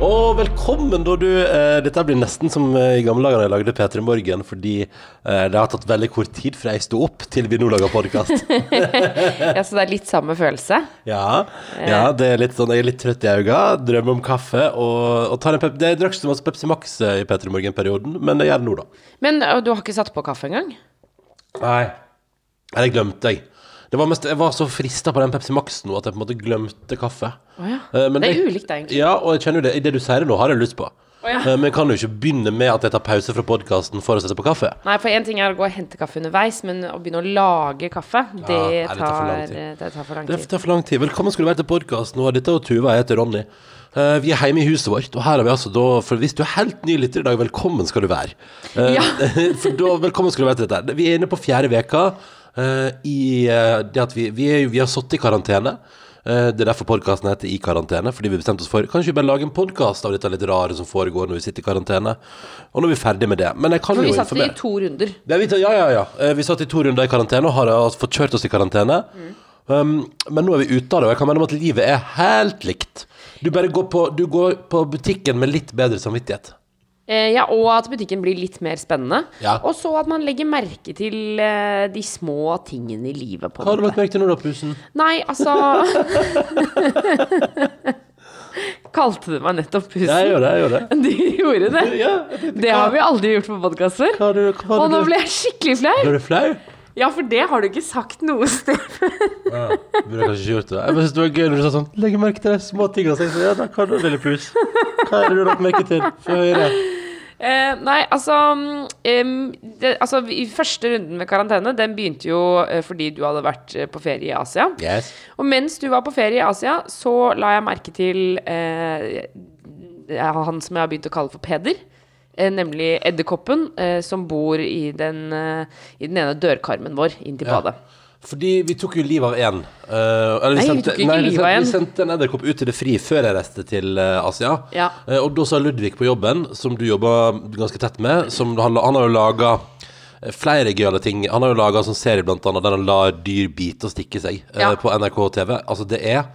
Og velkommen, da du eh, Dette blir nesten som eh, i gamle dager da jeg lagde P3 Morgen, fordi eh, det har tatt veldig kort tid fra jeg sto opp til vi nå lager podkast. Ja, Så det er litt samme følelse? ja, ja, det er litt sånn Jeg er litt trøtt i øynene, drømmer om kaffe og, og tar en pep Det drakk ikke så masse Pepsi Max eh, i P3 Morgen-perioden, men jeg gjør det nå, da. Men du har ikke satt på kaffe engang? Nei. Eller jeg glemte jeg. Det var mest, jeg var så frista på den Pepsi Max nå at jeg på en måte glemte kaffe. Oh, ja. Eh, men Det er ulikt, egentlig. Ja, og jeg kjenner jo det. I det du sier nå, har jeg lyst på. ja. Eh, Men jeg kan jo ikke begynne med at jeg tar pause fra podkasten for å sette på kaffe. Nei, for én ting er å gå og hente kaffe underveis, men å begynne å lage kaffe, det, nei, det tar tid. det tar for lang Det tar for lang tid. Velkommen skal du være til podkasten. Dette er Tuva, jeg heter Ronny. Uh, vi er hjemme i huset vårt, og her har vi altså da For hvis du er helt ny lytter i dag, velkommen skal du være. Uh, Ja. for da, velkommen skal du være til dette. Vi er inne på fjerde veka i eh, det at vi, vi, er, vi har sittet i karantene. Eh, det er derfor podkasten heter I karantene, fordi vi bestemte oss for Kanskje vi bare lager en podkast av dette litt rare som foregår når vi sitter i karantene. Og nå er vi ferdig med det. Men jeg kan For jo vi satt i to runder. Det ja, ja, ja. Eh, Vi satt i to runder i karantene og har altså fått kjørt oss i karantene. Um, men nå er vi ute av det, og jeg kan mene om at livet er helt likt. Du bare går på, du går på butikken med litt bedre samvittighet. Eh, ja, og at butikken blir litt mer spennende. Ja. Og så at man legger merke til eh, de små tingene i livet. på Hva har du lagt merke til nå, da, Pusen? Nei, altså Kalte du meg nettopp pusen? Ja, jeg gjorde det. jeg gjorde det Du gjorde det? ja, Det har vi aldri gjort på podkast før. Hva har du, hva Og nå ble jeg skikkelig flau. Ble du flau? Ja, for det har du ikke sagt noe sted. Ja, burde kanskje ikke gjort det. Jeg synes det var gøy når du sa sånn Legg merke til de små tingene. Så jeg sa, ja, da kan du, lille pus. Hva er det du har lagt merke til? Få høre. Eh, nei, altså, um, det, altså I første runden med karantene Den begynte jo eh, fordi du hadde vært eh, på ferie i Asia. Yes. Og mens du var på ferie i Asia, så la jeg merke til eh, han som jeg har begynt å kalle for Peder. Eh, nemlig edderkoppen som bor i den, i den ene dørkarmen vår inn til Ja. badet. Fordi vi tok jo livet av én. Uh, eller Nei, vi tok ikke vi livet av sendte, en. vi sendte en edderkopp ut til det fri før jeg reiste til uh, Asia. Ja. Uh, og da sa Ludvig på jobben, som du jobber ganske tett med som Han, han har jo laga flere gøyale ting. Han har jo laga sånn serie blant annet der han lar dyr bite og stikke seg eh, Ja. på NRK TV. Altså, det er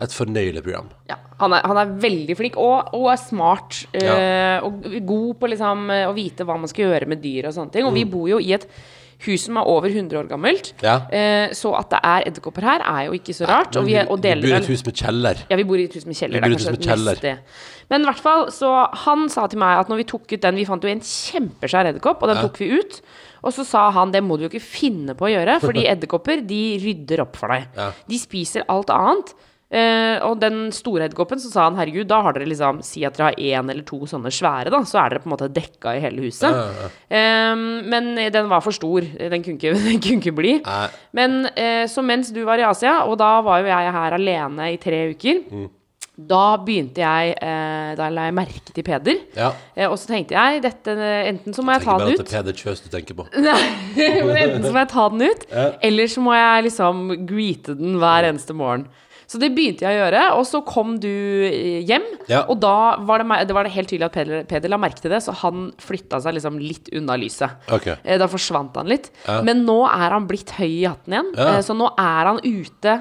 et fornøyelig program. Ja, han er, han er veldig flink og, og er smart. eh, Ja. Og god på liksom, eh, å vite hva man skal gjøre med dyr og sånne ting. Og Mm. vi bor jo i et hus som er over 100 år gammelt. Ja. Eh, så at det er edderkopper her, er jo ikke så rart. Ja, vi, og vi vi bor i et hus med kjeller. Ja, vi bor i et hus med kjeller. Vi bor i det et er hus med kjeller. Men i hvert fall, så han sa til meg at når vi tok ut den Vi fant jo en kjempeskjær edderkopp, og den Ja. tok vi ut. Og så sa han det må du jo ikke finne på å gjøre, fordi edderkopper de rydder opp for deg. Ja. De spiser alt annet. Eh, og den store edderkoppen, så sa han herregud, da har dere liksom Si at dere har én eller to sånne svære, da. Så er dere på en måte dekka i hele huset. Eh, men den var for stor. Den kunne ikke, den kunne ikke bli. Men eh, så mens du var i Asia, og da var jo jeg her alene i tre uker Mm. Da begynte jeg eh, Da la jeg merke til Peder. Ja. Eh, og så tenkte jeg dette, enten så må jeg ta den ut er Peder Kjøs du tenker på. Nei, men enten så må jeg ta den ut, eller så må jeg liksom greete den hver eneste morgen. Så det begynte jeg å gjøre, og så kom du eh, hjem. Ja. Og da var det, det var det helt tydelig at Peder, Peder la merke til det, så han flytta seg liksom litt unna lyset. Ok. Eh, Da forsvant han litt. Ja. Men nå er han blitt høy i hatten igjen. Ja. Eh, Så nå er han ute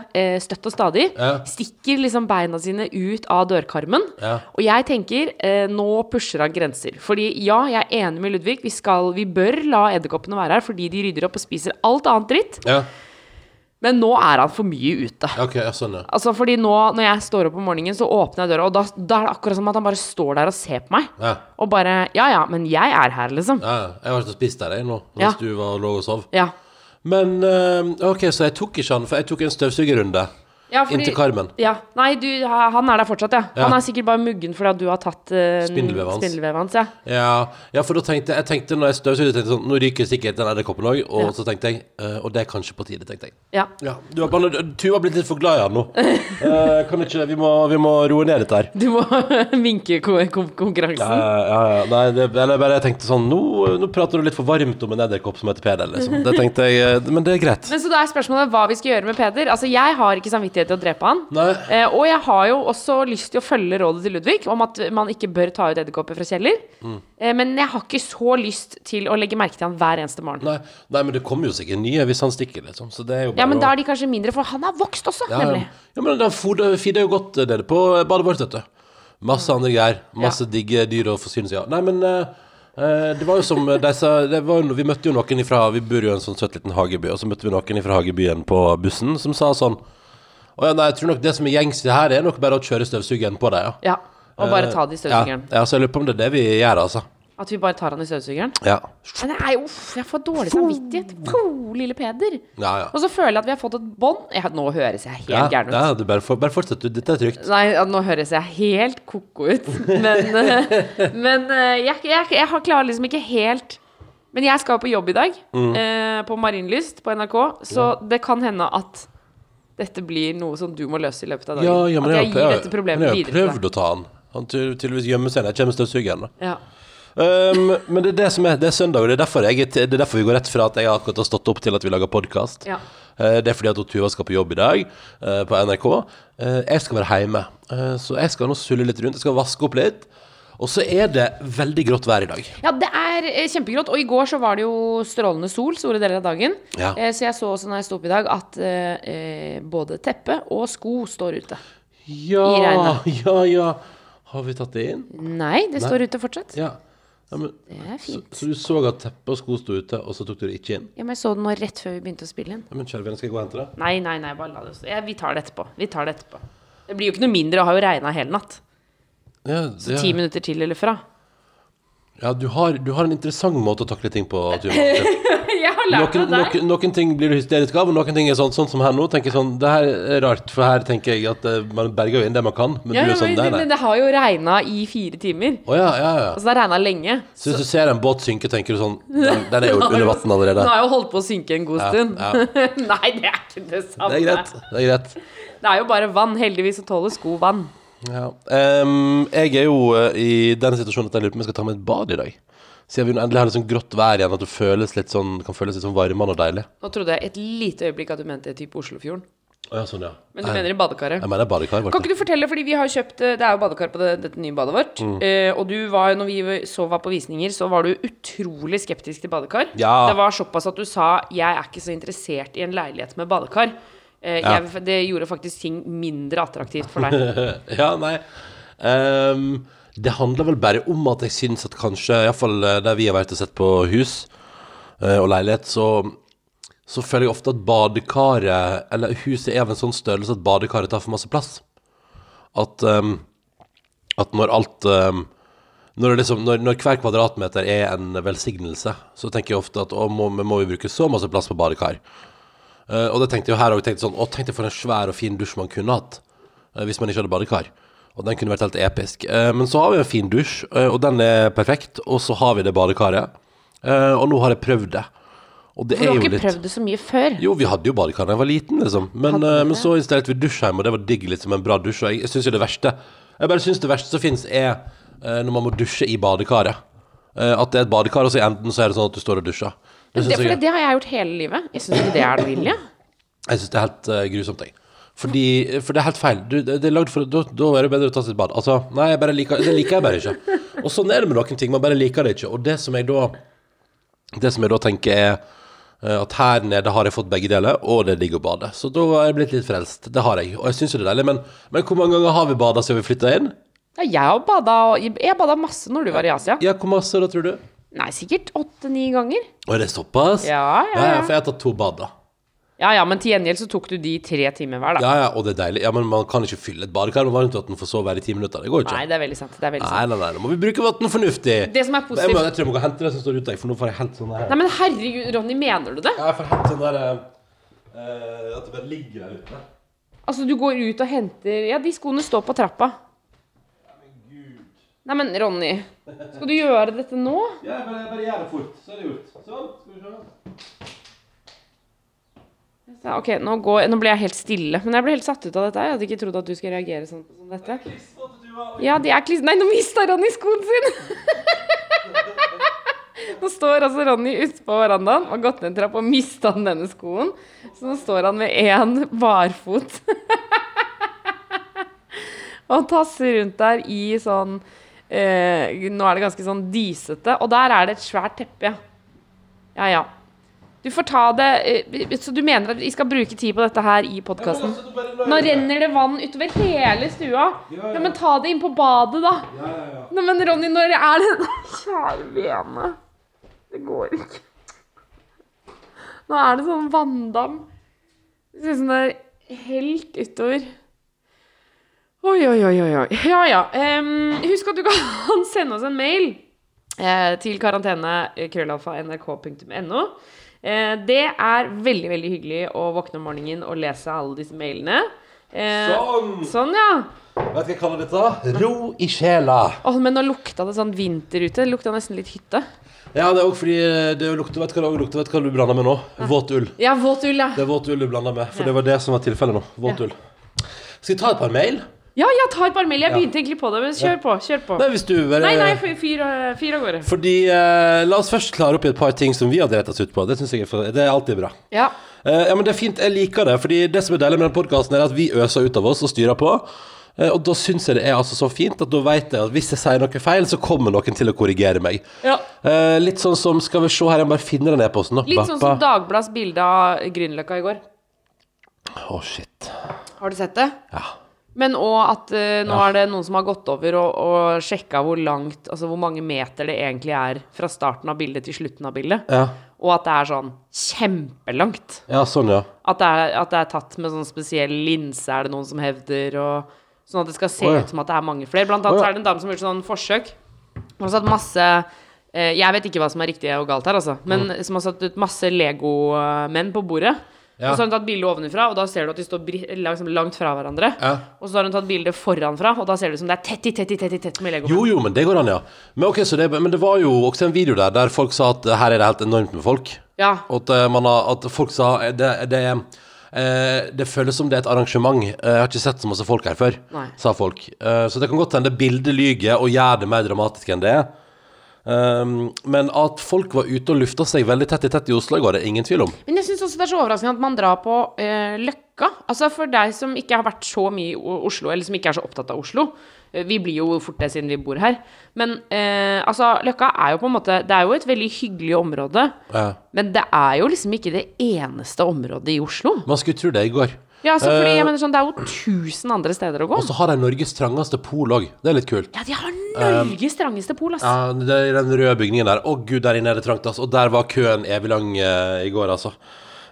støtt og stadig. Ja. Stikker liksom beina sine ut av dørkarmen. Ja. Og jeg tenker, nå pusher han grenser. Fordi ja, jeg er enig med Ludvig. Vi, skal, vi bør la edderkoppene være her, fordi de rydder opp og spiser alt annet dritt. Men nå er han for mye ute. Okay, jeg skjønner. Altså fordi nå, når jeg står opp om morgenen, så åpner jeg døra, og da, da er det akkurat som at han bare står der og ser på meg. Ja. Og bare Ja ja, men jeg er her, liksom. ja. ja. Jeg har ikke og spist der, jeg, nå, mens Ja. du var lå og sov. Ja. Men eh, ok, så jeg tok ikke han, for jeg tok en støvsugerrunde Ja, fordi- inntil karmen. Ja, Nei, du, han er der fortsatt, ja. Ja. Han er sikkert bare muggen fordi du har tatt uh, Spindelvevet hans. spindelvevet hans. Ja. Ja, ja, for da tenkte jeg tenkte når jeg støvsugde, tenkte sånn Nå ryker sikkert den edderkoppen òg, og Ja. så tenkte jeg uh, Og det er kanskje på tide, tenkte jeg. ja. Ja, du har, du har blitt litt for glad i han nå. uh, kan ikke vi må, vi må roe ned dette her. Du må vinke konkurransen. ja, ja. Nei, det, eller bare jeg tenkte sånn nå, nå prater du litt for varmt om en edderkopp som heter Peder, liksom. Det tenkte jeg eh, Men det er greit. Men så da er spørsmålet hva vi skal gjøre med Peder. Altså, jeg har ikke samvittighet samvittighet til å drepe han. Eh, og jeg har jo også lyst til å følge rådet til Ludvig om at man ikke bør ta ut edderkopper fra kjeller. Mm. Eh, men jeg har ikke så lyst til å legge merke til han hver eneste morgen. Nei, nei, men det kommer jo sikkert nye hvis han stikker, liksom. Så det er jo bare Ja, men å- da er de kanskje mindre, for han har vokst også, ja, nemlig. Ja, men den feeder jo godt dere nede på badet vårt, vet du. Masse andre greier. Masse digge dyr å forsyne seg av. Nei, men eh, eh, det var jo som de sa det var, jo- Vi møtte jo noen ifra Vi bor jo i en sånn søt liten hageby, og så møtte vi noen fra hagebyen på bussen som sa sånn Å ja, nei, jeg tror nok det som er gjengs her, er nok bare å kjøre støvsugeren på deg, ja. Ja, og bare ta det i Ja, støvsugeren. ja, så jeg lurer på om det er det vi gjør, altså. At vi bare tar han i støvsugeren. Ja. Men nei, uff, jeg får dårlig samvittighet. Puh, lille Peder. Ja, ja. Og så føler jeg at vi har fått et bånd. Ja, nå høres jeg helt Ja, gæren ut. ja, du bare, for, bare fortsett, du. Dette er trygt. Nei, nå høres jeg helt ko-ko ut. Men, eh, men eh, jeg, jeg, jeg har klarer liksom ikke helt Men jeg skal jo på jobb i dag, Mm. eh, på Marienlyst på NRK, så det kan hende at dette blir noe som du må løse i løpet av dagen. Ja, ja, men at jeg jeg, gir har- dette jeg, problemet har videre til prøvd deg. å ta han. Han tydeligvis gjemmer seg jeg kommer støvsugeren. da. Ja. Um, men det er det som er Det er søndag, og det er derfor, jeg, det er derfor vi går rett fra at jeg akkurat har stått opp til at vi lager podkast. Ja. det er fordi at Tuva skal på jobb i dag uh, på NRK. Uh, jeg skal være hjemme, så jeg skal nå sulle litt rundt. Jeg skal vaske opp litt. Og så er det veldig grått vær i dag. Ja, det er eh, kjempegrått. Og i går så var det jo strålende sol store deler av dagen. Ja. Eh, så jeg så også når jeg sto opp i dag, at eh, både teppe og sko står ute. Ja, I regnet. ja, ja. Har vi tatt det inn? Nei, det står ute fortsatt. Ja. ja men, Det er så, fint. så du så at teppe og sko sto ute, og så tok du det ikke inn? Ja, men jeg så det nå rett før vi begynte å spille inn. Ja, men kjære venn, skal jeg gå og hente det? Nei, nei, nei, bare la det stå. Ja, vi tar det etterpå. Vi tar det etterpå. Det blir jo ikke noe mindre, det har jo regna hele natt. Ja, Så ti minutter til eller fra. Ja, du har, du har en interessant måte å takle ting på. Jeg har lært Noen, noen, noen ting blir du hysterisk av, og noen ting er sånn, sånn som her nå. tenker sånn, Det her er rart, for her tenker jeg at eh, man berger jo inn det man kan. Men Ja, du er sånn, men, der, men det har jo regna i fire timer. Oh, ja, ja, ja. Altså, det har regna lenge. Så hvis du ser en båt synke, tenker du sånn Den, den er jo under vann Den allerede. har jo holdt på å synke en god stund. nei, det er ikke det samme. Det er greit. Det er greit. Det er jo bare vann. Heldigvis så tåler sko vann. Ja. Um, jeg er jo eh, i den situasjonen at jeg lurer på om jeg skal ta meg et bad i dag. Siden vi nå endelig har litt sånn grått vær igjen, at det føles litt sånn, kan føles litt sånn varmende og deilig. Nå trodde jeg et lite øyeblikk at du mente type Oslofjorden. Ja, sånn, ja. Men du mener i badekaret. Jeg mener badekar. Kan Kan ikke du fortelle, fordi vi har kjøpt eh, Det er jo badekar på det, dette nye badet vårt. Mm. Eh, og du var, når vi så var på visninger, så var du utrolig skeptisk til badekar. Ja. Det var såpass at du sa 'jeg er ikke så interessert i en leilighet med badekar'. Eh, Ja. jeg, det gjorde faktisk ting mindre attraktivt for deg. Ja, nei. Um, det handler vel bare om at jeg syns at kanskje, iallfall der vi har vært og sett på hus uh, og leilighet, så, så føler jeg ofte at badekaret Eller huset er av en sånn størrelse at badekaret tar for masse plass. At, um, at når alt um, når, liksom, når, når hver kvadratmeter er en velsignelse, så tenker jeg ofte at å, må, må vi bruke så masse plass på badekar? Eh, og det tenkte jeg her òg. Sånn, å, tenk deg for en svær og fin dusj man kunne hatt. uh, hvis man ikke hadde badekar. Og den kunne vært helt episk. Uh, men så har vi en fin dusj, og den er perfekt. Og så har vi det badekaret. Og nå har jeg prøvd det. Og det Du er har ikke prøvd det så mye før. Jo, vi hadde jo badekar da jeg var liten, liksom. Men, men så installerte vi dusj hjemme, og det var digg som en bra dusj. Og jeg, jeg syns jo det verste Jeg bare syns det verste som fins, er når man må dusje i badekaret. At det er et badekar, og så i enden så er det sånn at du står og dusjer. Det Det, jeg, det, har jeg gjort hele livet. Jeg syns ikke det er noe ille. jeg synes det er helt uh, grusomt, jeg. Fordi, for det er helt feil. Du, det, det er for, da, da er det bedre å ta sitt bad. Altså, nei, liker, det liker jeg bare ikke. Og sånn er det med noen ting. Man bare liker det ikke. Og det som jeg da Det som jeg da tenker er eh, at her nede har jeg fått begge deler, og det er digg å bade. Så da har jeg blitt litt frelst. Det har jeg. Og jeg syns jo det er deilig. Men, men hvor mange ganger har vi bada siden vi flytta inn? Ja, jeg har bada Jeg bada masse når du var i Asia. Ja, hvor masse da, tror du? Nei, sikkert åtte-ni ganger. Å, er det såpass? Ja, ja, ja. For jeg har tatt to bad, da. Ja ja, men til gjengjeld så tok du de tre timer hver, da. Ja, ja, og det er deilig. Ja, Men man kan ikke fylle et badekar med varmtvann for så å være i ti minutter. Det går ikke. Nei, det er veldig sant. Det er veldig sant. Nei, nei, nei, nå må vi bruke vann fornuftig. Det som er Jeg, må, positivt jeg tror jeg må gå og hente det som står ute, for nå får jeg helt sånn her. Nei, men herregud, Ronny, mener du det? Ja, jeg får helt sånn der eh, eh, At det bare ligger der ute. Altså, du går ut og henter Ja, de skoene står på trappa. Nei, men Ronny, skal du gjøre dette nå? Ja, bare, bare gjør det fort, så er det gjort. Sånn, skal vi se. Ja, ok, nå, går, nå ble jeg helt stille. Men jeg ble helt satt ut av dette. Jeg hadde ikke trodd at du skulle reagere sånn som dette. Ja, de er kliss... Nei, nå mista Ronny skoen sin! Nå står altså Ronny ute på verandaen og har gått ned en trapp og mista den denne skoen. Så nå står han med én barfot Og tasser rundt der i sånn eh, Nå er det ganske sånn disete. Og der er det et svært teppe, ja. Ja, ja. Du får ta det eh, Så du mener at vi skal bruke tid på dette her i podkasten? Nå renner det vann utover hele stua. Ja, men ta det inn på badet, da. Ja, ja, Nei, men Ronny, når er det Kjære vene. Det går ikke. Nå er det sånn vanndam. Det ser ut som det er helt utover. Oi, oi, oi, oi. Ja, ja. Um, husk at du kan sende oss en mail eh, til karantene.krøllalfa.nrk.no. Eh, det er veldig, veldig hyggelig å våkne om morgenen og lese alle disse mailene. Eh, Sånn! Sånn, ja. Vet du hva jeg kaller dette? Ro i sjela. Åh, men nå lukta det sånn vinter ute. Det lukta nesten litt hytte. Ja, det er òg fordi det lukter Vet du hva lukter? Vet du hva du blander med nå? Våt ull. Ja, våt ull, ja. Det er våt ull du blander med, for det var det som var tilfellet nå. Våt ull. Skal vi ta et par mail? Ja, jeg tar mail. Jeg begynte egentlig på det, men kjør på. Kjør på. Nei, hvis du bare Nei, nei, fyr- fyr eh, av gårde. Fordi eh, La oss først klare opp i et par ting som vi har rettet oss ut på. Det synes jeg er, for, det er alltid bra. Ja. Eh, ja, men det er fint. Jeg liker det. Fordi det som er deilig med den podkasten, er at vi øser ut av oss og styrer på. Eh, og da syns jeg det er altså så fint at da vet jeg at hvis jeg sier noe feil, så kommer noen til å korrigere meg. ja. Eh, litt sånn som Skal vi se her, jeg må bare finne den e-posten. da. Litt sånn som Dagbladets bilde av Grünerløkka i går. Å, shit. Har du sett det? Ja. Men òg at uh, nå er det noen som har gått over og, og sjekka hvor langt, altså hvor mange meter det egentlig er fra starten av bildet til slutten av bildet. Ja, Og at det er sånn kjempelangt. ja sånn, ja. At det, er, at det er tatt med sånn spesiell linse, er det noen som hevder, og sånn at det skal se oh, ja. ut som at det er mange flere. Blant annet oh, ja. så er det en dame som har gjort sånn forsøk. Hun har satt masse eh, Jeg vet ikke hva som er riktig og galt her, altså. Men Mm. som har satt ut masse Lego-menn på bordet. Ja. Og så har hun tatt bilde ovenfra, og da ser du at de står liksom langt fra hverandre. Ja. Og så har hun tatt bilde foranfra, og da ser det ut som det er tett i tett i tett tett med Lego. Jo, jo, men det går an, ja. Men, okay, så det, men det var jo også en video der der folk sa at eh, her er det helt enormt med folk. Ja. Og at, eh, man har, at folk sa eh, det, det, eh, det føles som det er et arrangement. Jeg har ikke sett så masse folk her før, Nei. sa folk. Eh, Så det kan godt hende bildet lyger og gjør det mer dramatisk enn det er. Um, men at folk var ute og lufta seg veldig tett i tett i Oslo er det ingen tvil om. Men jeg syns også det er så overraskende at man drar på uh, Løkka. Altså For deg som ikke har vært så mye i Oslo, eller som ikke er så opptatt av Oslo. eh, Vi blir jo fort det siden vi bor her. Men uh, altså, Løkka er jo på en måte Det er jo et veldig hyggelig område. Ja. Men det er jo liksom ikke det eneste området i Oslo. Man skulle tro det i går. Ja, altså, fordi Eh, jeg mener sånn, Det er jo tusen andre steder å gå. Og så har de Norges trangeste pol òg. Det er litt kult. Ja, de har Norges trangeste pol, ass. Ja, det er den røde bygningen der. Å gud, der inne er det trangt, altså. Og der var køen evig lang uh, i går, altså.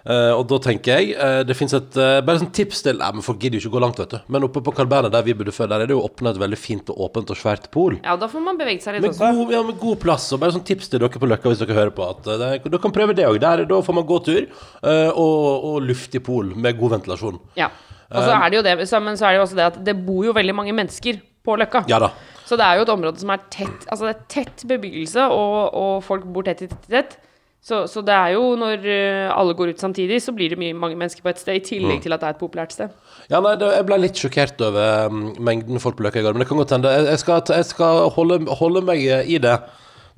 Eh, og da tenker jeg uh, Det fins et uh, Bare sånn tips til Nei, men folk gidder jo ikke å gå langt, vet du. Men oppe på Carl Berner, der vi bodde før, der er det jo åpna et veldig fint og åpent og svært pol. Ja, da får man beveget seg litt Med også. god, ja, med god plass. Og bare sånn tips til dere på Løkka hvis dere hører på. At uh, Dere kan prøve det òg. Da får man gåtur tur og, og luftig pol med god ventilasjon. Ja. Og så er det jo det, så, men så er det jo også det at det bor jo veldig mange mennesker på Løkka. Ja da. Så det er jo et område som er tett Altså det er tett bebyggelse, og, og folk bor tett i tett tett. Så, så det er jo når eh, alle går ut samtidig, så blir det mye, mange mennesker på et sted, i tillegg til at det er et populært sted. Ja, nei, det, Jeg ble litt sjokkert over mm, mengden folk på Løkka i går. Men det kan godt hende. Jeg, jeg skal, jeg skal holde, holde meg i det.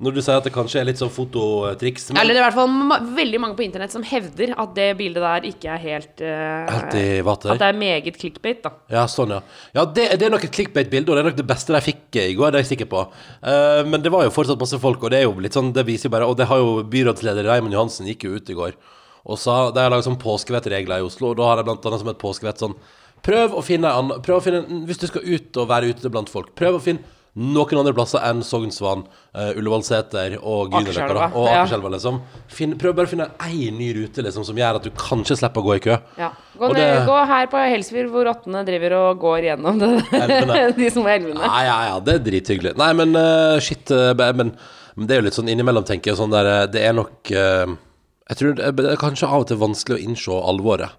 Når du sier at det kanskje er litt sånn fototriks. Men Eller det er i hvert fall ma veldig mange på internett som hevder at det bildet der ikke er helt uh, Helt i vater. At det er meget clickbait, da. Ja, sånn, ja. Ja, det, det er nok et clickbait-bilde, og det er nok det beste de fikk i går, det er jeg sikker på. Uh, men det var jo fortsatt masse folk, og det er jo litt sånn, det viser jo bare Og det har jo byrådsleder Raymond Johansen gikk jo ut i går og sa De har laget sånn påskevettregler i Oslo, og da har de blant annet som et påskevett sånn Prøv å finne en annen Hvis du skal ut og være ute blant folk, prøv å finne noen andre plasser enn Sognsvann, uh, Ullevålseter og Grünerløkka. Akerselva, Og ja. Liksom. Finn, prøv bare å finne ei ny rute liksom, som gjør at du kanskje slipper å gå i kø. Ja. Gå, ned, det- gå her på Helsfyr, hvor rottene driver og går gjennom det, de små elvene. Ja, ja, ja, det er drithyggelig. Nei, men uh, shit Uh, men, men det er jo litt sånn innimellom, tenker jeg, sånn der Det er nok Jeg tror det er, kanskje av og til vanskelig å innse alvoret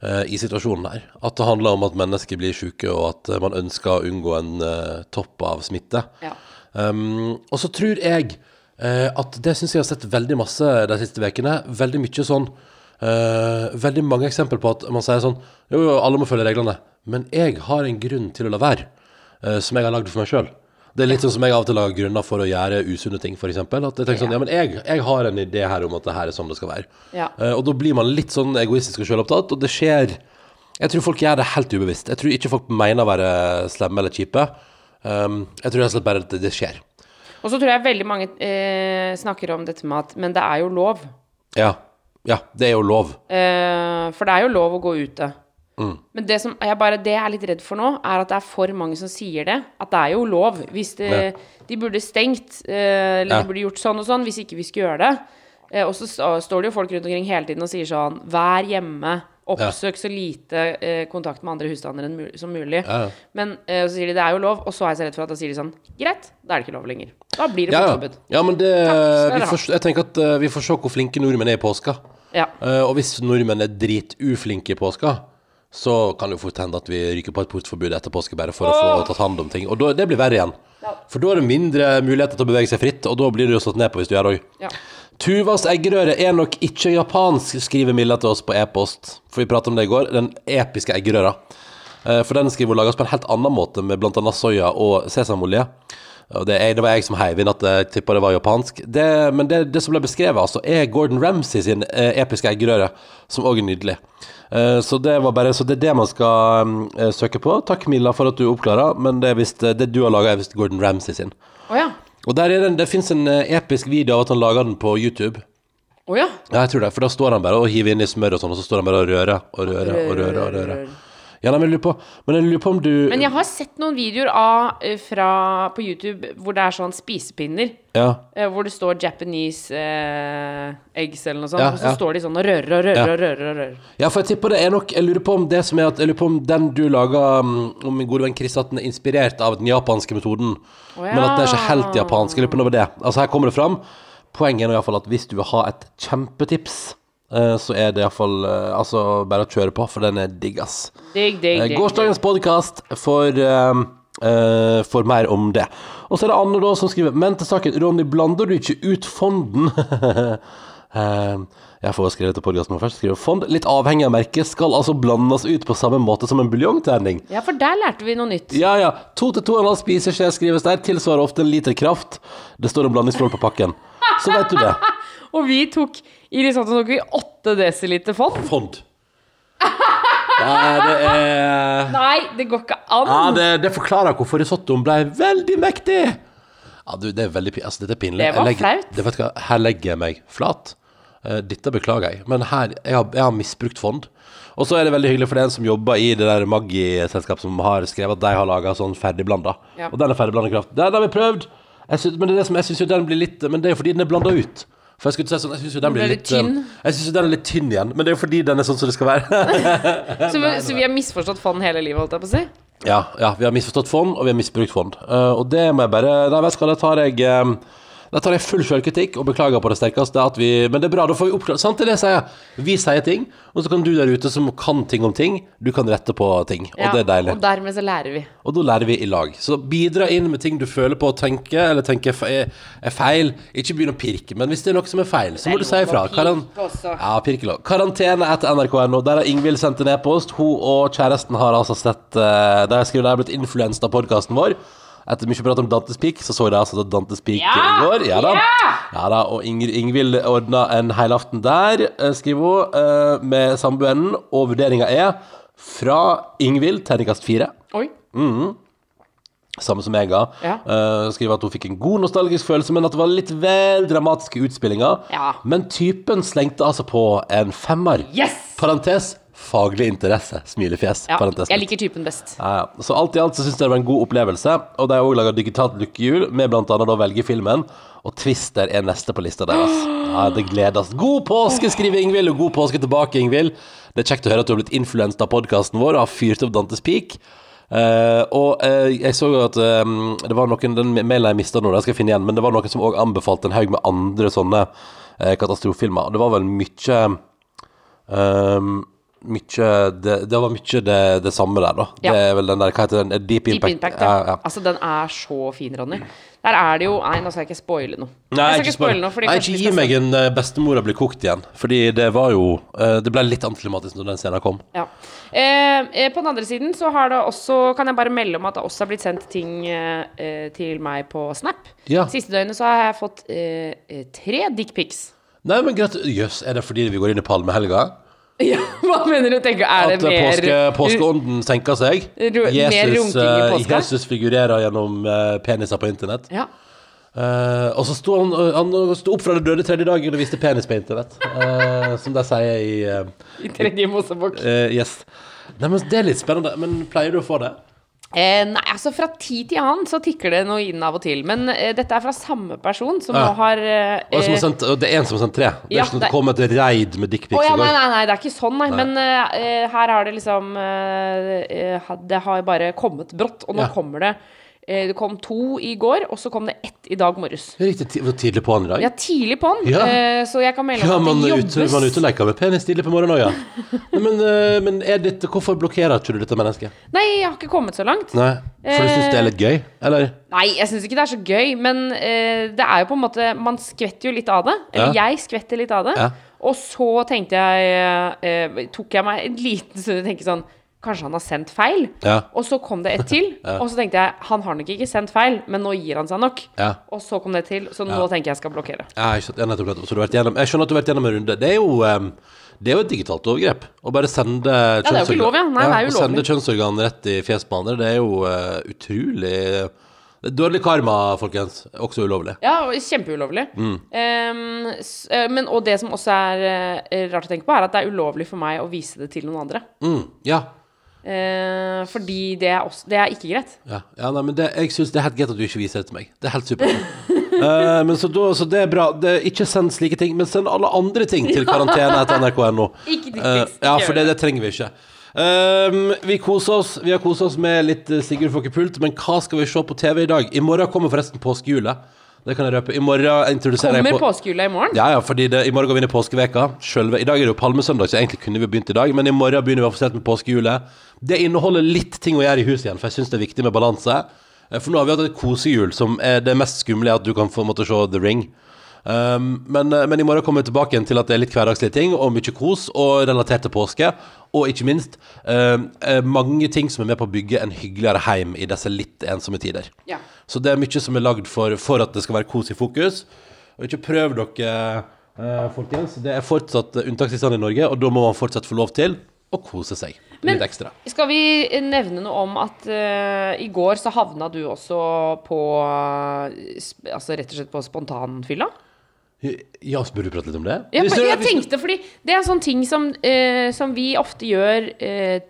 i situasjonen der. At det handler om at mennesker blir syke, og at eh, man ønsker å unngå en eh, topp av smitte. Ja. Um, og så tror jeg eh, at det syns jeg har sett veldig masse de siste ukene. Veldig mye sånn uh, Veldig mange eksempler på at man sier sånn Jo, jo, alle må følge reglene. Men jeg har en grunn til å la være, uh, som jeg har lagd for meg sjøl. Det er litt sånn som jeg av og til har grunner for å gjøre usunne ting, f.eks. At jeg tenker sånn Ja, men jeg, jeg har en idé her om at det her er sånn det skal være. Ja. Uh, og da blir man litt sånn egoistisk og sjølopptatt, og det skjer Jeg tror folk gjør det helt ubevisst. Jeg tror ikke folk mener å være slemme eller kjipe. Um, jeg tror rett og slett bare at det, det skjer. Og så tror jeg veldig mange eh, snakker om dette med at Men det er jo lov. Ja. ja, det er jo lov. Eh, for det er jo lov å gå ute. Mm. Men det som jeg bare Det jeg er litt redd for nå, er at det er for mange som sier det. At det er jo lov. Hvis det, de burde stengt, eh, eller Ja. de burde gjort sånn og sånn, hvis ikke vi skulle gjøre det. Eh, og så står det jo folk rundt omkring hele tiden og sier sånn Vær hjemme. Oppsøk så lite eh, kontakt med andre husstander mul som mulig. Ja, ja. Men eh, så sier de det er jo lov, og så er jeg så redd for at da sier de sånn Greit, da er det ikke lov lenger. Da blir det Ja, ja. fotforbud. ja men det, Takk vi får, Jeg tenker at vi får se hvor flinke nordmenn er i påska. Ja. Eh, og hvis nordmenn er drituflinke i påska, så kan det jo fort hende at vi ryker på et portforbud etter påske bare for å få tatt hand om ting. Og da, det blir verre igjen. For da er det mindre muligheter til å bevege seg fritt, og da blir det jo slått ned på hvis du gjør det òg. Ja. Tuvas eggerøre er nok ikke japansk, skriver Milla til oss på e-post. For vi pratet om det i går. Den episke eggerøra. Eh, For den skriver hun lages på en helt annen måte, med bl.a. soya og sesamolje. Og det, det var jeg som heiv inn at jeg tippa det var japansk. Det, men det, det som ble beskrevet, altså, er Gordon Ramsay sin eh, episke eggerøre, som òg er nydelig. Eh, Så det var bare Så det er det man skal eh, søke på. Takk, Milla, for at du oppklarer, men det, er visst, det du har laga, er visst Gordon Ramsay sin. Oh, ja. Og der er det, det fins en eh, episk video av at han lager den på YouTube. Oh, ja. Ja, jeg tror det, for da står han bare og hiver inn i smør og sånn, og så står han bare og rører og rører og rører. og rører. Ja, nei, men jeg lurer på, men jeg lurer på om du Men jeg har sett noen videoer av, eh, fra, på YouTube hvor det er sånn spisepinner. Ja, eh, Hvor det står Japanese eh, eggs eller noe sånt. Ja, og så ja. står de sånn og rører og rører Ja. og rører. og rører ja, for jeg tipper det er nok Jeg lurer på om det som er at Jeg lurer på om den du laga om min gode venn Chris, at den er inspirert av den japanske metoden. Å, Men at den er ikke helt japansk. Jeg lurer på om det var det. Altså, her kommer det fram. Poenget er nå i hvert fall at hvis du vil ha et kjempetips, så er det iallfall uh, Altså bare å kjøre på, for den er digg, ass. Digg, digg, Eh, digg. Gårsdagens podkast for, eh, eh, for mer om det. Og så er det Anne da som skriver Men til saken, Ronny, blander du ikke ut fonden? uh, jeg får skrive til podkasten først. Skriver Fond, litt avhengig av merket, skal altså blandes ut på samme måte som en buljongterning. Ja, for der lærte vi noe nytt. Ja, ja. To til to og en halv spiseskje skrives der, tilsvarer ofte en liter kraft. Det står en blandingsforhold på pakken. Så vet du det. Og vi tok i risotto tok vi 8 dl fond. Fond. Nei, det er Nei, det går ikke an. Ja, det, det forklarer hvorfor risottoen ble veldig mektig. Ja, du, det er veldig Altså, dette er pinlig. Det var legger- flaut. Det, her legger jeg meg flat. Eh, dette beklager jeg, men her Jeg har, jeg har misbrukt fond. Og så er det veldig hyggelig for den som jobber i det der Maggi-selskapet, som har skrevet at de har laga sånn ferdigblanda. Ja. Og den er ferdigblanda kraft. Den har vi prøvd! Synes, men det er det som, jeg syns jo den blir litt Men det er fordi den er blanda ut. For jeg skulle si sånn, jeg synes jo den blir litt litt tynn. eh, Jeg synes jo den er litt tynn igjen, men det er jo fordi den er sånn som det skal være. Så, vi, så vi har misforstått fond hele livet, holdt jeg på å si. Ja, ja, vi har misforstått fond, og vi har misbrukt fond. Uh, og det må jeg bare Nei, vet du hva, det tar jeg eh, Da tar jeg full selvkritikk og beklager på det sterkeste. Vi, men det er bra, da får vi oppklart Sant, det er det jeg sier. Vi sier ting, og så kan du der ute som kan ting om ting, du kan rette på ting. Og Ja, det er deilig. Og dermed så lærer vi. Og da lærer vi i lag. Så bidra inn med ting du føler på å tenke, eller tenker er, er feil. Ikke begynn å pirke, men hvis det er noe som er feil, så må du si ifra. Karan også. ja, pirkelov. Karantene etter nrk.no. Der har Ingvild sendt en e-post. Hun og kjæresten har altså sett uh, Der skriver de har blitt influenset av podkasten vår. Etter mye prat om Dantes Peak, så så jeg altså Dantes Peak Ja! i går. Ja da. Ja! Ja da, og Ingrid, Ingvild ordna en helaften der, eh, skriver hun, eh, med samboeren. Og vurderinga er fra Ingvild, terningkast fire. Oi. Samme som jeg ga. Ja. Uh, skriver at hun fikk en god nostalgisk følelse, men at det var litt vel dramatiske utspillinger. Ja. Men typen slengte altså på en femmer. Yes! Parentes faglig interesse. Smilefjes. Ja, jeg liker typen best. Ja, ja. Så alt i alt så syns jeg det var en god opplevelse. Og de har òg laga digitalt lykkehjul, med blant annet velge filmen. Og Twister er neste på lista deres. Ja, det gledes. God påske, skriver Ingvild, og god påske tilbake, Ingvild. Det er kjekt å høre at du har blitt influenset av podkasten vår og har fyrt opp Dantes Peak. Uh, og uh, jeg så jo at um, det var noen Den mailen jeg mista nå, den skal jeg finne igjen, men det var noen som òg anbefalte en haug med andre sånne uh, katastrofefilmer. Det var vel mye um, mye det, det var mye det, det samme der, da. Ja. Det er vel den der Hva heter den? Deep Deep Impact. Impact, ja, ja. Altså, den er så fin, Ronny. Der er det jo Nei, nå skal jeg ikke spoile noe. Nei, jeg skal ikke spoile noe, Nei, ikke gi meg en uh, bestemora blir kokt igjen. Fordi det var jo eh, Det ble litt antiklimatisk når den scenen kom. Ja. Eh, eh, på den andre siden så har det også Kan jeg bare melde om at det også har blitt sendt ting eh, eh, til meg på Snap. Ja. Siste døgnet så har jeg fått eh, eh, tre dickpics. Nei, men greit Jøss, er det fordi vi går inn i palmehelga? Ja, hva mener du? Tenker, er At det eh, mer påske, påskeånden senker seg. Ru- Jesus, eh. Jesus figurerer gjennom eh, peniser på internett. Ja. Uh, og så sto han, han sto opp fra det døde tredje dagen og viste penis på internett. Uh, som de sier i uh, I tredje Mosebok. Uh, Yes. Nei, men Det er litt spennende. Men pleier du å få det? Eh, nei, altså fra tid til annen så tikker det noe inn av og til. Men eh, dette er fra samme person som Ja. nå har eh, Og som har eh, sendt, og det er en som har sendt tre. Det er Ja, ikke sånn det kom et raid med dickpics Å ja, i nei, går. nei, nei, det er ikke sånn, nei. Men eh, eh, her har det liksom Det har bare kommet brått, og nå kommer det Det kom to i går, og så kom det ett i dag morges. Riktig tidlig på han i dag. Er tidlig på'n, Ja. eh, så jeg kan melde Ja, at det ute, jobbes. man er ute og leker med penis tidlig på morgenen òg, ja. Men, eh, men er dette, hvorfor blokkerer ikke du dette mennesket? Nei, jeg har ikke kommet så langt. Nei, For du syns det er litt gøy? Eller? Nei, jeg syns ikke det er så gøy, men eh, det er jo på en måte Man skvetter jo litt av det. Eller Ja. jeg skvetter litt av det. Ja. Og så tenkte jeg eh, Tok jeg meg en liten stund og tenkte sånn Kanskje han har sendt feil? Ja. Og så kom det et til. Og så tenkte jeg han har nok ikke sendt feil, men nå gir han seg nok. Ja. Og så kom det et til, så nå tenker jeg jeg skal blokkere. Ja. Ja, jeg skjønner at du har vært gjennom en runde. Det er jo, um, det er jo et digitalt overgrep. Å bare sende kjønnsorgan, ja. Nei, å sende kjønnsorgan rett i fjeset på andre, det er jo uh, utrolig er Dårlig karma, folkens. Også ulovlig. Ja, kjempeulovlig. Mm. Um, eh, men, og det som også er eh, rart å tenke på, er at det er ulovlig for meg å vise det til noen andre. Mm, ja. Eh, fordi det er, også, det er ikke greit. Ja, ja nei, men det, jeg syns det er helt greit at du ikke viser det til meg. Det er helt supert. Eh, men så, da, så det er bra. Det, ikke send slike ting, men send alle andre ting til karantene etter nrk.no. Eh, ja, for det, det. trenger vi ikke. Um, vi koser oss Vi har koset oss med litt eh, Sigurd Fokkepult, men hva skal vi se på TV i dag? I morgen kommer forresten påskehjulet. Det kan jeg røpe. I morgen introduserer Kommer jeg på påskehjulet i morgen? ja, ja, fordi det, i morgen går vi inn i påskeveka Selve, I dag er det jo palmesøndag, så egentlig kunne vi begynt i dag Men i morgen begynner vi offisielt med påskehjulet Det inneholder litt ting å gjøre i huset igjen For jeg synes det er viktig med balanse Eh, For nå har vi hatt et kosehjul Som er det mest skumle At du kan få måtte se The Ring um, men, eh, men i morgen kommer vi tilbake igjen til at det er litt hverdagslige ting Og mye kos Og relatert til påske Og ikke minst eh, Mange ting som er med på å bygge en hyggeligere heim I disse litt ensomme tider Ja. Så det er mye som er lagd for, for at det skal være kos i fokus. Og ikke prøv dere, eh, folkens. Det er fortsatt unntakstilstand i Norge, og da må man fortsatt få lov til å kose seg Men- litt ekstra. Skal vi nevne noe om at uh, i går så havna du også på uh, Altså rett og slett på spontanfylla? Ja, burde du prate litt om det? Ja, men jeg tenkte, fordi det er sånne ting som, eh, som vi ofte gjør eh,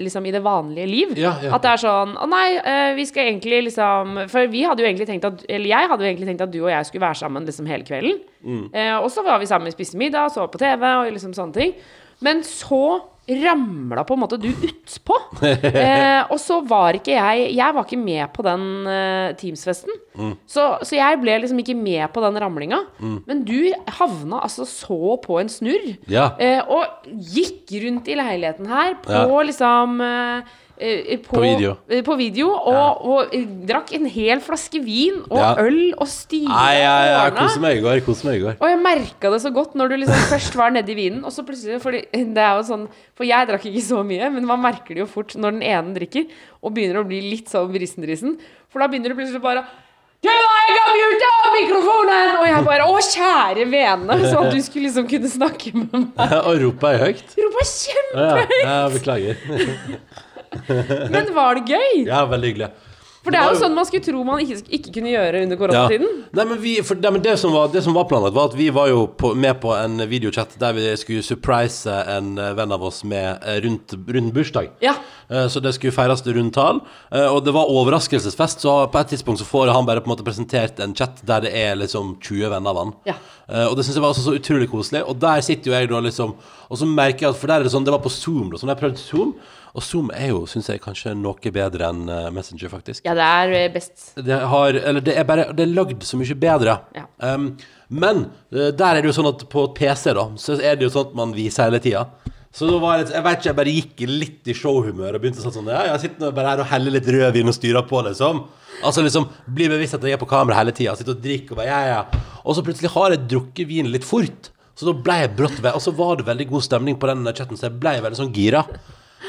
liksom i det vanlige liv. Ja, ja. At det er sånn Å nei, eh, vi skal egentlig liksom For vi hadde jo egentlig tenkt at Eller jeg hadde jo egentlig tenkt at du og jeg skulle være sammen liksom hele kvelden. Mm. Eh, og så var vi sammen, spiste middag, så på TV og liksom sånne ting. Men så ramla på en måte du utpå. Eh, og så var ikke jeg Jeg var ikke med på den eh, Teams-festen. Mm. Så, så jeg ble liksom ikke med på den ramlinga. Men du havna altså så på en snurr. Ja. Eh, og gikk rundt i leiligheten her på Ja. liksom eh, på, På video. eh, på video og, og og, drakk en hel flaske vin og Ja. øl og styra Nei, ja, jeg og med koser meg i går. Koser meg i går. Og jeg merka det så godt når du liksom først var nedi vinen, og så plutselig fordi det er jo sånn, For jeg drakk ikke så mye, men man merker det jo fort når den ene drikker og begynner å bli litt sånn brisen-drisen. For da begynner du plutselig bare mikrofonen! Og jeg bare Å, kjære vene! Så at du skulle liksom kunne snakke med meg. Og roper er høyt? Ropa kjempehøyt Ja, ja, beklager. Men var det gøy? Ja, veldig hyggelig. For det er jo sånn man skulle tro man ikke, ikke kunne gjøre under Ja. koronatiden. Nei, men, vi, for, nei, men det, som var, det som var planlagt, var at vi var jo på, med på en videochat der vi skulle surprise en venn av oss med eh, rundt, rundt bursdag. Ja. Eh, Så det skulle feires rundt tall. eh, Og det var overraskelsesfest, så på et tidspunkt så får han bare på en måte presentert en chat der det er liksom 20 venner av han. Ja. Og det syns jeg var også så utrolig koselig. Og der sitter jo jeg da liksom Og så merker jeg at For der er det sånn Det var på Zoom, da. Så når jeg prøvde Zoom Og Zoom er jo, syns jeg, kanskje noe bedre enn eh, Messenger, faktisk. Ja, det er eh, best. Det har Eller det er bare Det er lagd så mye bedre. Ja. Um, men eh, der er det jo sånn at på PC, da, så er det jo sånn at man viser hele tida. Så da var jeg, jeg vet ikke, jeg bare gikk litt i showhumør og begynte sånn sånn Ja, jeg sitter bare her og heller litt rødvin og styrer på, liksom. Altså liksom bli bevisst at jeg er på kamera hele tida. Sitter og drikker og bare ja, ja. Og så plutselig har jeg drukket vin litt fort. Så da ble jeg brått ved, Og så var det veldig god stemning på den chatten, så jeg ble veldig sånn gira.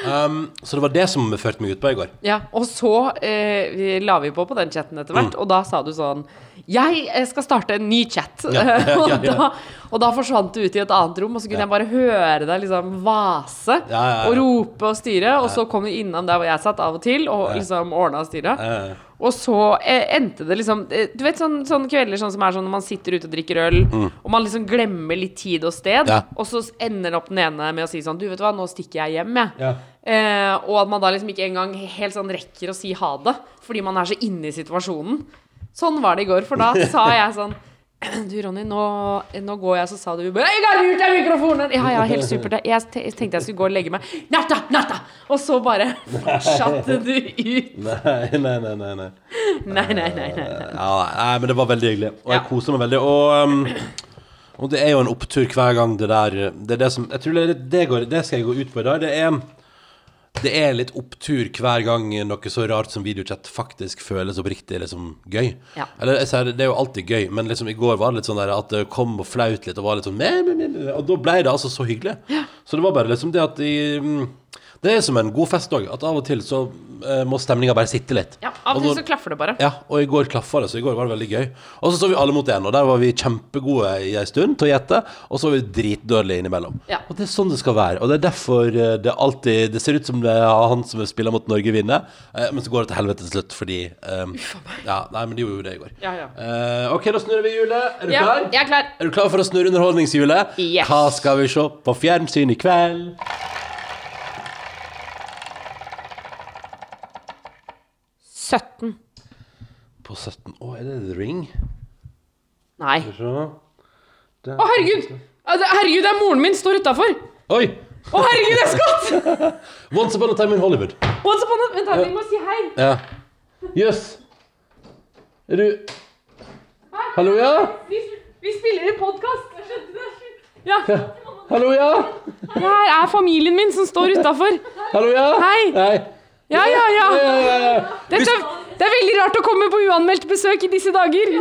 Um, så det var det som førte meg ut på i går. Ja, og så eh, vi la vi på på den chatten etter hvert, Mm. og da sa du sånn Jeg eh, skal starte en ny chat. Ja, ja, og, da, og da forsvant du ut i et annet rom, og så kunne jeg bare høre deg liksom vase og rope og styre, og så kom du innom der hvor jeg satt av og til, og liksom ordna og styra. Og så eh, endte det liksom eh, Du vet sånn, sånne kvelder sånn som er sånn når man sitter ute og drikker øl, og man liksom glemmer litt tid og sted, Mm. Ja. og så ender opp den ene med å si sånn Du, vet du hva, nå stikker jeg hjem, jeg. Ja. Eh, og at man da liksom ikke engang helt sånn rekker å si ha det, fordi man er så inne i situasjonen. Sånn var det i går, for da sa jeg sånn Du, Ronny, nå, nå går jeg, så sa du bare 'Jeg har lurt deg mikrofonen!' Ja, ja, helt supert. Jeg tenkte jeg skulle gå og legge meg. Natta, natta! Og så bare fortsatte du ut. nei, nei, nei, nei, nei. Nei, nei, nei. nei, nei. Ja, nei, men det var veldig hyggelig. Og jeg Ja. koser meg veldig. Og, um, og det er jo en opptur hver gang det der Det er det som Jeg tror det, det, går, det skal jeg gå ut på i dag. Det er det er litt opptur hver gang noe så rart som videochat faktisk føles oppriktig liksom, gøy. Ja. Eller sier, Det er jo alltid gøy, men liksom i går var det litt sånn der at det kom og flaut litt, og var litt sånn meh, meh, meh, Og da ble det altså så hyggelig. Så det var bare liksom det at de, mm, Det er som en god fest òg, at av og til så eh, må stemninga bare sitte litt. Ja, Av og til så klaffer det bare. ja, og i går klaffa det, så i går var det veldig gøy. Og så så vi alle mot én, og der var vi kjempegode i ei stund til å gjette. Og så var vi dritdårlige innimellom. Ja. Og det er sånn det skal være. Og det er derfor eh, det alltid Det ser ut som det er han som spiller mot Norge, vinner. Eh, men så går det til helvete til slutt, fordi eh, Ja, nei, men de gjorde jo det i går. Ja, ja. Eh, OK, da snurrer vi hjulet. Er du Ja, klar? jeg er klar. Er du klar for å snurre underholdningshjulet? Yes. Hva skal vi se på fjernsyn i kveld? 17. På 17 Å, er det The Ring? Nei. Skal vi se. Å, herregud! Herregud, det er moren min står utafor! Oi! Å, herregud, det er Scott! Once upon a time in Hollywood. Once upon a Vent, da, vi må si hei. Ja. Jøss. Er du Hallo, ja? Vi, vi spiller en podkast. Ja. Hallo, ja? Det her er familien min som står utafor. Hallo, ja? Hei. Hei. Ja, ja, ja. Ja. Dette, det er veldig rart å komme på uanmeldt besøk i disse dager.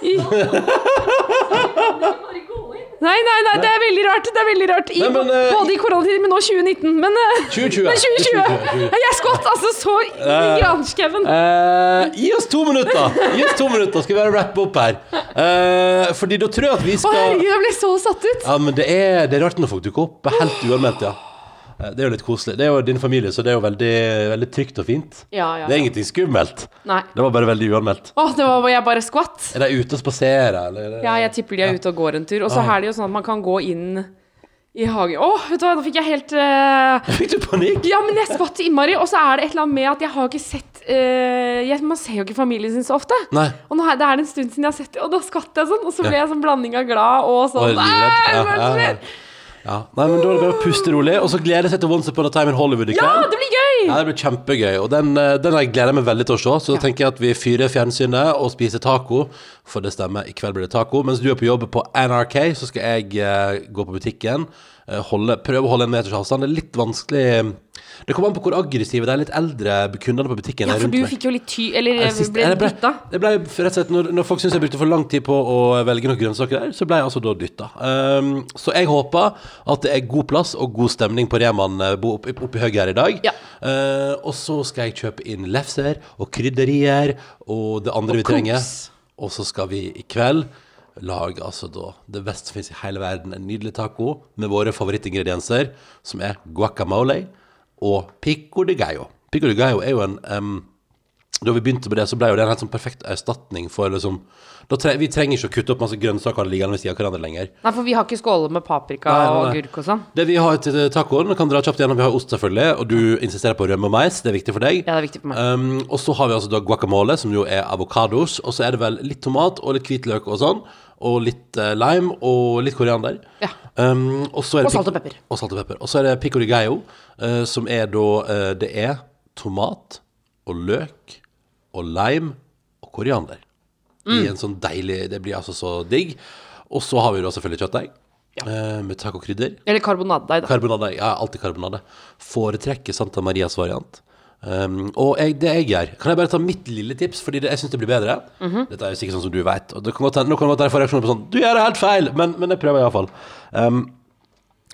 I... Nei, nei, nei, det er veldig rart. Det er veldig rart. I, Nei, men, eh, både i koronatiden, men nå 2019. Men, eh, 2020. men 2020. Jeg er skott, altså så granskauen. Uh, gi oss to minutter. Gi oss to minutter, skal vi bare rappe opp her. Uh, fordi da tror jeg at vi skal Å, herregud, jeg ble så satt ut. Ja, men det er, det er rart når folk dukker opp helt uanmeldt, ja. Eh, Det er jo litt koselig. Det er jo din familie, så det er jo veldig, veldig trygt og fint. Ja, ja, Det er ingenting skummelt. Nei. Det var bare veldig uanmeldt. Å, det var jeg bare skvatt. Er de ute og spaserer, eller? er Ja, jeg tipper de er ute og går en tur. Og så er det jo sånn at man kan gå inn i hagen. Å, vet du hva, nå fikk jeg helt uh... Fikk du panikk? Ja, men jeg skvatt innmari. Og så er det et eller annet med at jeg har ikke sett uh... jeg, Man ser jo ikke familien sin så ofte. Nei. Og nå det er en stund siden jeg har sett det, og da skvatt jeg sånn. Og så ble jeg sånn blanding av glad og sånn. «Nei, hva er det ja, som ja. skjer?» Ja. Nei, men da er det bare å puste rolig, og så gleder jeg seg til Once Upon a Time in Hollywood i Ja, kveld. det blir gøy! Ja, det blir kjempegøy, og den, eh, den har jeg gleder meg veldig til å se. Så da tenker jeg at vi fyrer fjernsynet og spiser taco, for det stemmer, i kveld blir det taco. Mens du er på jobb på NRK, så skal jeg eh, gå på butikken, eh, holde, prøve å holde en meters avstand. Det er litt vanskelig Det kommer an på hvor aggressive de litt eldre kundene på butikken Ja, er for rundt du fikk jo litt ty... Eller Eh, sist- ble eh, det ble, dytta. det ble rett og slett når, når folk syns jeg brukte for lang tid på å velge noen grønnsaker der, så ble jeg altså da dytta. Um, så jeg håper at det er god plass og god stemning på Reman oppe bo- oppi i høyre her i dag. Ja. Uh, og så skal jeg kjøpe inn lefser og krydderier og det andre Og vi trenger. koks. Og så skal vi i kveld lage altså da det beste som finnes i hele verden, en nydelig taco med våre favorittingredienser, som er guacamole og pico de gallo. Pico de gallo er jo en um, da vi begynte med det, så ble jo det en helt sånn perfekt erstatning for liksom tre, Vi trenger ikke å kutte opp masse grønnsaker liggende ved siden av hverandre lenger. Nei, for vi har ikke skåler med paprika Nei, nei, og nei. agurk og sånn. Det vi har til tacoen, kan dra kjapt gjennom. Vi har ost, selvfølgelig, og du insisterer på rømme og mais. Det er viktig for deg. Ja, det er viktig for meg. Um, og så har vi altså da guacamole, som jo er avokados. Og så er det vel litt tomat og litt hvitløk og sånn. Og litt eh, lime og litt koriander. Ja. Um, og, så er det Og salt og pepper. Og salt og pepper. Og så er det pico de gallo, eh, som er da eh, Det er tomat og løk og lime og koriander. I en sånn deilig Det blir altså så digg. Og så har vi da selvfølgelig kjøttdeig. eh, med tacokrydder. Eller karbonadedeig, da. Karbonade. Ja, alltid karbonade. Foretrekker Santa Marias variant. Um, og jeg, det jeg gjør Kan jeg bare ta mitt lille tips, Fordi det, jeg syns det blir bedre? Dette er jo sikkert sånn som du vet Og det kan godt Nå kan det godt får reaksjoner på sånn Du gjør det helt feil! Men, men jeg prøver iallfall. Um,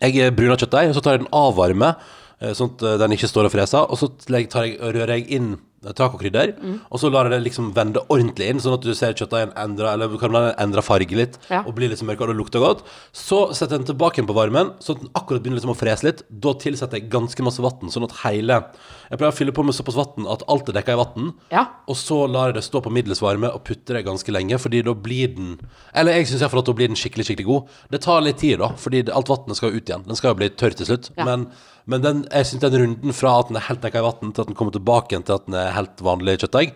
jeg bruner kjøttdeig, så tar jeg den avvarme eh, sånn at eh, den ikke står og freser. Og så tar jeg, rører jeg inn tacokrydder, Mm. og så lar jeg det liksom vende ordentlig inn, sånn at du ser kjøttdeigen endre, eller kan man endra farge litt, Ja. og blir litt så mørkere og det lukter godt. Så setter jeg den tilbake igjen på varmen, sånn at den akkurat begynner liksom å frese litt. Da tilsetter jeg ganske masse vann, sånn at hele Jeg pleier å fylle på med såpass vann at alt er dekka i vann. Ja. Og så lar jeg det stå på middels varme og putter det ganske lenge, fordi da blir den Eller jeg syns iallfall at da blir den skikkelig, skikkelig god. Det tar litt tid, da, fordi alt vannet skal ut igjen. Den skal jo bli tørr til slutt. Ja. Men, men den, jeg syns den runden fra at den er helt dekka i vann, til at den kommer tilbake igjen til at den er helt vanlig kjøttdeig,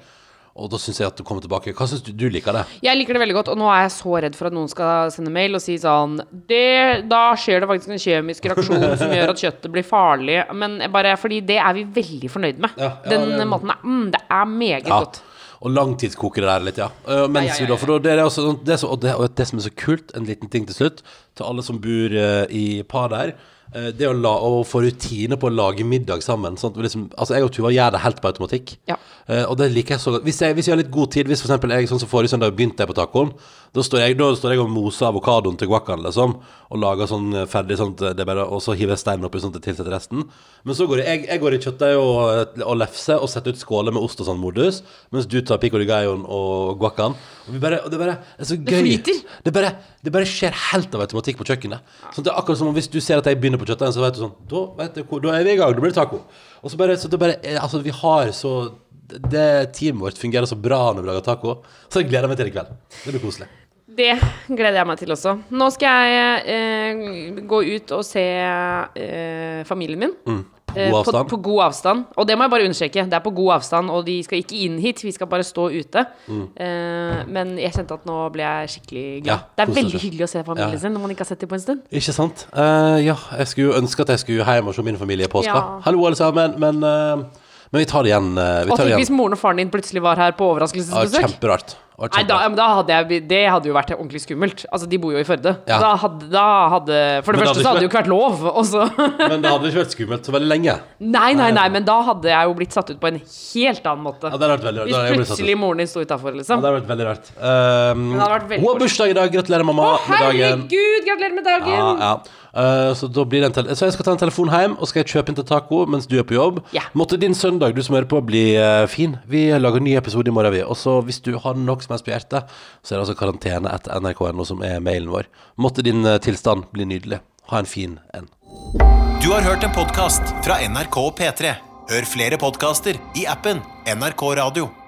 og da syns jeg at den kommer tilbake. Hva syns du? Du liker det? Jeg liker det veldig godt, og nå er jeg så redd for at noen skal sende mail og si sånn det, Da skjer det faktisk en kjemisk reaksjon som gjør at kjøttet blir farlig. Men bare fordi det er vi veldig fornøyd med. Ja, ja, Den ja, maten er mm, Det er meget Ja. godt. Og langtidskoke det der litt, ja. Uh, mens Ja, ja, ja, vi da, for det er også sånn det, er så, og, det, og det som er så kult, en liten ting til slutt, til alle som bor uh, i par der, det å, la, å få rutine på å lage middag sammen. Sånn liksom, altså jeg og Tuva gjør det helt på automatikk. Ja. Uh, og det liker jeg så godt. Hvis jeg, hvis jeg har litt god tid, hvis for jeg, sånn som forrige søndag begynte jeg på tacoen, da står jeg, da står jeg og moser avokadoen til guacaen, liksom, og lager sånn eh, ferdig, det er bare, og så hiver jeg steinen oppi sånn at det tilsetter resten. Men så går jeg, jeg, jeg går i kjøttdeig og, og lefse og setter ut skåler med ost og sånn modus, mens du tar pico de galloen og guacaen. Og, bare, og det bare er så gøy. flyter. Det bare, det bare skjer helt av automatikk på kjøkkenet. Sånn, det er akkurat som om hvis du ser at jeg begynner på kjøttdeigen, så vet du sånn Da, vet du, hvor- da er vi i gang, da blir det taco. Og så bare, så det bare Altså, vi har så Det teamet vårt fungerer så bra når vi lager taco. Så jeg gleder meg til det i kveld. Det blir koselig. Det gleder jeg meg til også. Nå skal jeg eh, gå ut og se eh, familien min. Mm. På Eh, god avstand. På, på god avstand. Og det må jeg bare understreke. Det er på god avstand, og de skal ikke inn hit. Vi skal bare stå ute. Eh, men jeg kjente at nå ble jeg skikkelig glad. Mm. Ja, det er veldig hyggelig å se familien Ja. sin når man ikke har sett dem på en stund. Ikke sant? Uh, ja, jeg skulle jo ønske at jeg skulle hjem og se min familie i påska. Ja. Hallo, alle sammen. Men, eh, men vi tar det igjen. eh, vi tar og tenk hvis moren og faren din plutselig var her på Ja, overraskelsesbesøk. kjemperart. Det var Nei, da, kjemperart. men da hadde jeg, det hadde jo vært ordentlig skummelt. Altså, De bor jo i Førde. Ja. Da, hadde, da hadde For det Men første det så hadde det jo ikke vært lov. Også. Men det hadde ikke vært skummelt så veldig lenge. Nei, nei, nei, men da hadde jeg jo blitt satt ut på en helt annen måte. Ja, det hadde vært veldig rart. Hvis plutselig moren din sto utafor, Ja, liksom. det hadde vært veldig rart. Um, hadde vært veldig hun har bursdag i dag. Gratulerer, mamma. Å, med dagen. herregud! Gratulerer med dagen! Ja, ja. Eh, så da blir det en Så jeg skal ta en telefon hjem og skal jeg kjøpe inn til taco mens du er på jobb. Ja. Måtte din søndag, du som hører på, bli uh, fin. Vi lager en ny episode i morgen, vi. Og så hvis du har noe som helst på hjertet, så er det altså karantene etter nrk.no som er mailen vår. Måtte din uh, tilstand bli nydelig. Ha en fin en. Du har hørt en podkast fra NRK og P3. Hør flere podkaster i appen NRK Radio.